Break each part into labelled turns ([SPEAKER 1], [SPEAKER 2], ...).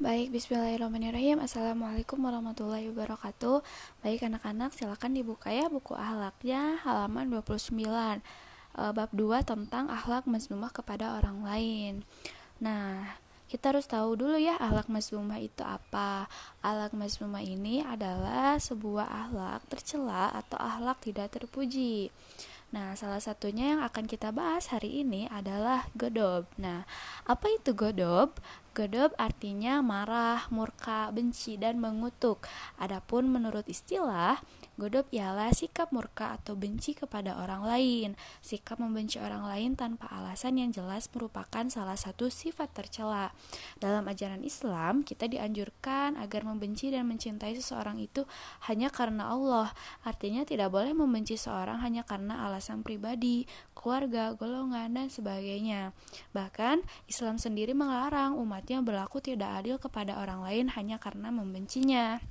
[SPEAKER 1] Baik, bismillahirrahmanirrahim. Assalamualaikum warahmatullahi wabarakatuh. Baik anak-anak, silakan dibuka ya buku ahlaknya halaman 29 e, Bab 2 tentang ahlak mazmumah kepada orang lain. Nah, kita harus tahu dulu ya ahlak mazmumah itu apa. Ahlak mazmumah ini adalah sebuah ahlak tercela atau ahlak tidak terpuji. Nah, salah satunya yang akan kita bahas hari ini adalah godob. Nah, apa itu godob? Godob artinya marah, murka, benci, dan mengutuk. Adapun menurut istilah, Godop ialah sikap murka atau benci kepada orang lain. Sikap membenci orang lain tanpa alasan yang jelas merupakan salah satu sifat tercela. Dalam ajaran Islam, kita dianjurkan agar membenci dan mencintai seseorang itu hanya karena Allah. Artinya tidak boleh membenci seorang hanya karena alasan pribadi, keluarga, golongan, dan sebagainya. Bahkan, Islam sendiri melarang umatnya berlaku tidak adil kepada orang lain hanya karena membencinya.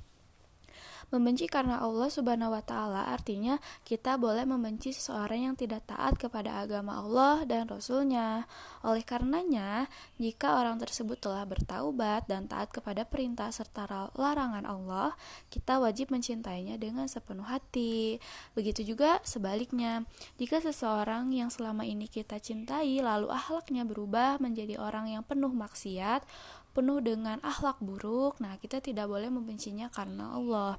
[SPEAKER 1] Membenci karena Allah Subhanahu wa taala artinya kita boleh membenci seseorang yang tidak taat kepada agama Allah dan Rasulnya. Oleh karenanya, jika orang tersebut telah bertaubat dan taat kepada perintah serta larangan Allah, kita wajib mencintainya dengan sepenuh hati. Begitu juga sebaliknya, jika seseorang yang selama ini kita cintai lalu akhlaknya berubah menjadi orang yang penuh maksiat, penuh dengan akhlak buruk, nah kita tidak boleh membencinya karena Allah.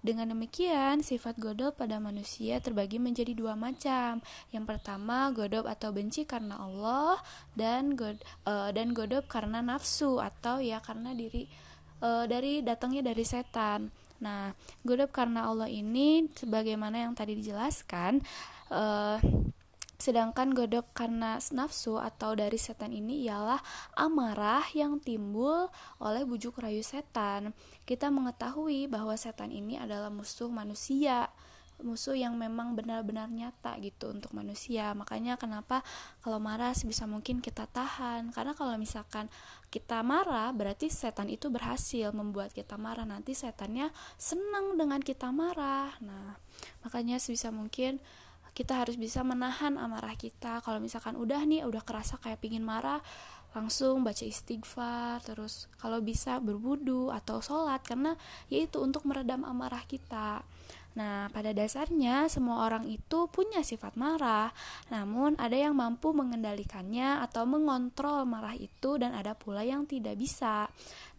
[SPEAKER 1] Dengan demikian, sifat godop pada manusia terbagi menjadi dua macam. Yang pertama, godop atau benci karena Allah dan god uh, dan godop karena nafsu atau ya karena diri uh, dari datangnya dari setan. Nah, godop karena Allah ini sebagaimana yang tadi dijelaskan uh, Sedangkan godok karena nafsu atau dari setan ini ialah amarah yang timbul oleh bujuk rayu setan. Kita mengetahui bahwa setan ini adalah musuh manusia, musuh yang memang benar-benar nyata gitu untuk manusia. Makanya kenapa kalau marah sebisa mungkin kita tahan. Karena kalau misalkan kita marah berarti setan itu berhasil membuat kita marah. Nanti setannya senang dengan kita marah. Nah, makanya sebisa mungkin kita harus bisa menahan amarah kita kalau misalkan udah nih udah kerasa kayak pingin marah langsung baca istighfar terus kalau bisa berwudu atau sholat karena yaitu untuk meredam amarah kita Nah, pada dasarnya semua orang itu punya sifat marah, namun ada yang mampu mengendalikannya atau mengontrol marah itu dan ada pula yang tidak bisa.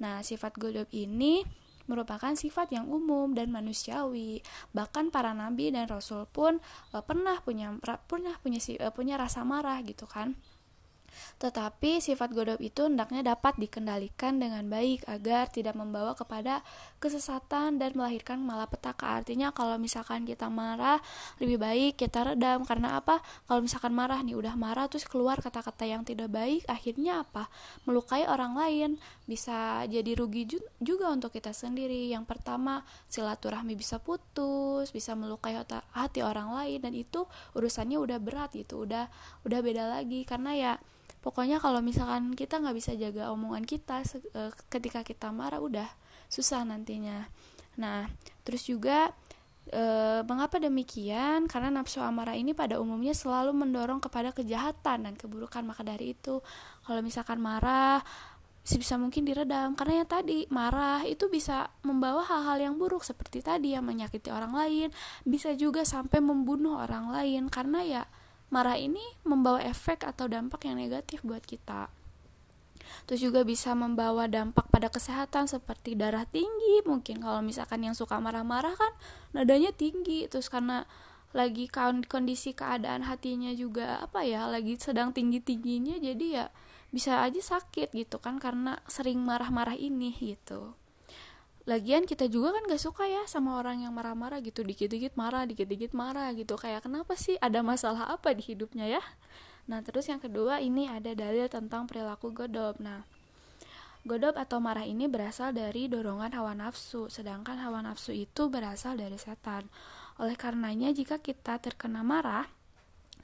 [SPEAKER 1] Nah, sifat godop ini merupakan sifat yang umum dan manusiawi. Bahkan para nabi dan rasul pun e, pernah punya pernah punya e, punya rasa marah gitu kan. Tetapi sifat godop itu hendaknya dapat dikendalikan dengan baik agar tidak membawa kepada kesesatan dan melahirkan malapetaka. Artinya kalau misalkan kita marah, lebih baik kita redam karena apa? Kalau misalkan marah nih udah marah terus keluar kata-kata yang tidak baik, akhirnya apa? Melukai orang lain, bisa jadi rugi juga untuk kita sendiri. Yang pertama, silaturahmi bisa putus, bisa melukai hati orang lain dan itu urusannya udah berat gitu, udah udah beda lagi karena ya pokoknya kalau misalkan kita nggak bisa jaga omongan kita uh, ketika kita marah udah susah nantinya nah terus juga e, mengapa demikian? Karena nafsu amarah ini pada umumnya selalu mendorong kepada kejahatan dan keburukan. Maka dari itu, kalau misalkan marah, sebisa mungkin diredam. Karena yang tadi marah itu bisa membawa hal-hal yang buruk seperti tadi yang menyakiti orang lain, bisa juga sampai membunuh orang lain. Karena ya marah ini membawa efek atau dampak yang negatif buat kita. Terus juga bisa membawa dampak pada kesehatan seperti darah tinggi. Mungkin kalau misalkan yang suka marah-marah kan nadanya tinggi. Terus karena lagi kondisi keadaan hatinya juga apa ya lagi sedang tinggi-tingginya jadi ya bisa aja sakit gitu kan karena sering marah-marah ini gitu lagian kita juga kan gak suka ya sama orang yang marah-marah gitu dikit-dikit marah dikit-dikit marah gitu. Kayak kenapa sih ada masalah apa di hidupnya ya? Nah terus yang kedua ini ada dalil tentang perilaku godop nah godop atau marah ini berasal dari dorongan hawa nafsu sedangkan hawa nafsu itu berasal dari setan. Oleh karenanya jika kita terkena marah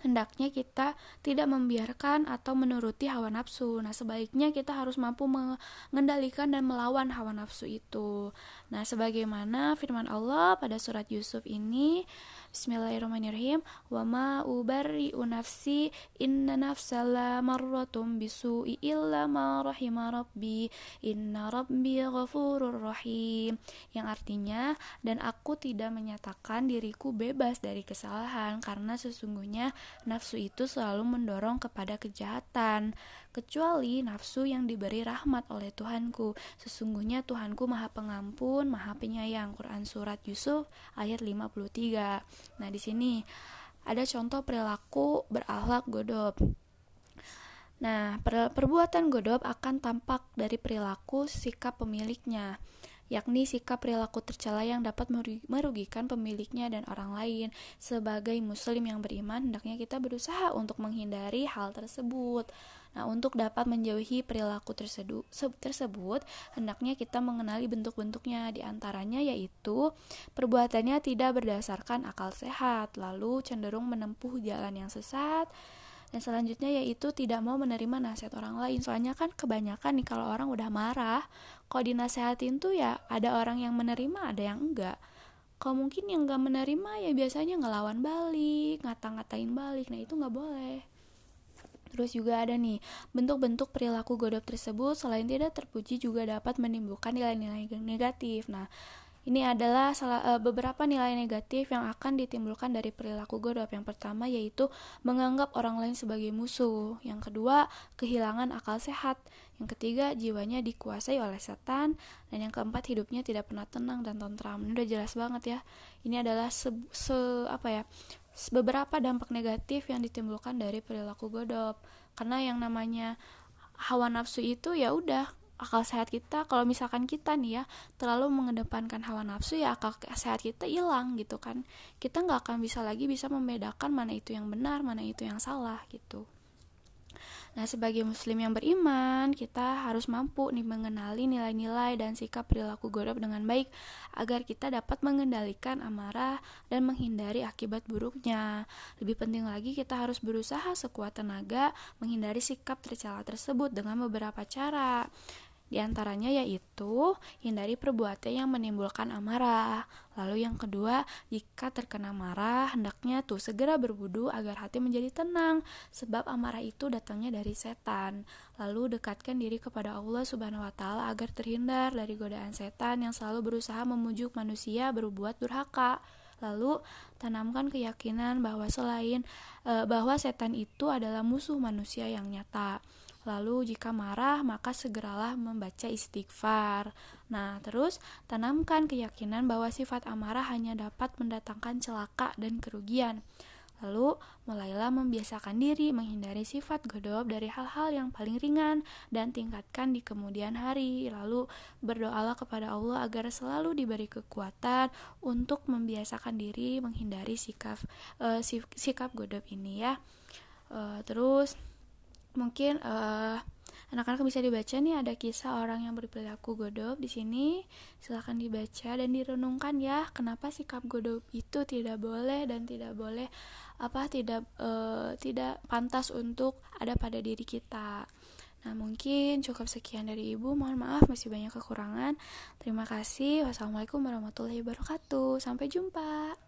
[SPEAKER 1] hendaknya kita tidak membiarkan atau menuruti hawa nafsu. Nah, sebaiknya kita harus mampu mengendalikan dan melawan hawa nafsu itu. Nah, sebagaimana firman Allah pada surat Yusuf ini, Bismillahirrahmanirrahim. Wa ma ubarri'u nafsi inna nafsala marratum bisu'i illa ma rahima rabbi inna rabbi ghafurur rahim. Yang artinya dan aku tidak menyatakan diriku bebas dari kesalahan karena sesungguhnya nafsu itu selalu mendorong kepada kejahatan kecuali nafsu yang diberi rahmat oleh Tuhanku. Sesungguhnya Tuhanku Maha Pengampun, Maha Penyayang. Quran surat Yusuf ayat 53. Nah, di sini ada contoh perilaku berakhlak godop. Nah, per perbuatan godop akan tampak dari perilaku sikap pemiliknya yakni sikap perilaku tercela yang dapat merugikan pemiliknya dan orang lain. Sebagai muslim yang beriman, hendaknya kita berusaha untuk menghindari hal tersebut. Nah, untuk dapat menjauhi perilaku tersebut, hendaknya kita mengenali bentuk-bentuknya. Di antaranya yaitu perbuatannya tidak berdasarkan akal sehat, lalu cenderung menempuh jalan yang sesat, dan selanjutnya yaitu tidak mau menerima nasihat orang lain. Soalnya kan kebanyakan nih kalau orang udah marah kalau dinasehatin tuh ya ada orang yang menerima ada yang enggak. Kalau mungkin yang enggak menerima ya biasanya ngelawan balik ngata-ngatain balik. Nah itu nggak boleh. Terus juga ada nih, bentuk-bentuk perilaku godop tersebut selain tidak terpuji juga dapat menimbulkan nilai-nilai negatif. Nah, ini adalah salah, uh, beberapa nilai negatif yang akan ditimbulkan dari perilaku godop. Yang pertama yaitu menganggap orang lain sebagai musuh. Yang kedua, kehilangan akal sehat. Yang ketiga, jiwanya dikuasai oleh setan. Dan yang keempat, hidupnya tidak pernah tenang dan tentram. Ini udah jelas banget ya. Ini adalah se, se apa ya? beberapa dampak negatif yang ditimbulkan dari perilaku godop. Karena yang namanya hawa nafsu itu ya udah akal sehat kita kalau misalkan kita nih ya terlalu mengedepankan hawa nafsu ya akal sehat kita hilang gitu kan kita nggak akan bisa lagi bisa membedakan mana itu yang benar mana itu yang salah gitu Nah, sebagai muslim yang beriman, kita harus mampu nih mengenali nilai-nilai dan sikap perilaku godop dengan baik agar kita dapat mengendalikan amarah dan menghindari akibat buruknya. Lebih penting lagi kita harus berusaha sekuat tenaga menghindari sikap tercela tersebut dengan beberapa cara. Di antaranya yaitu hindari perbuatan yang menimbulkan amarah. Lalu yang kedua, jika terkena marah, hendaknya tuh segera berwudu agar hati menjadi tenang, sebab amarah itu datangnya dari setan. Lalu dekatkan diri kepada Allah Subhanahu wa taala agar terhindar dari godaan setan yang selalu berusaha memujuk manusia berbuat durhaka. Lalu tanamkan keyakinan bahwa selain e, bahwa setan itu adalah musuh manusia yang nyata. Lalu jika marah, maka segeralah membaca istighfar. Nah, terus tanamkan keyakinan bahwa sifat amarah hanya dapat mendatangkan celaka dan kerugian. Lalu, mulailah membiasakan diri menghindari sifat godop dari hal-hal yang paling ringan dan tingkatkan di kemudian hari. Lalu, berdoalah kepada Allah agar selalu diberi kekuatan untuk membiasakan diri menghindari sikap uh, sikap godop ini ya. Uh, terus mungkin uh, anak-anak bisa dibaca nih ada kisah orang yang berperilaku godop di sini silahkan dibaca dan direnungkan ya kenapa sikap godop itu tidak boleh dan tidak boleh apa tidak uh, tidak pantas untuk ada pada diri kita Nah, mungkin cukup sekian dari Ibu. Mohon maaf masih banyak kekurangan. Terima kasih. Wassalamualaikum warahmatullahi wabarakatuh. Sampai jumpa.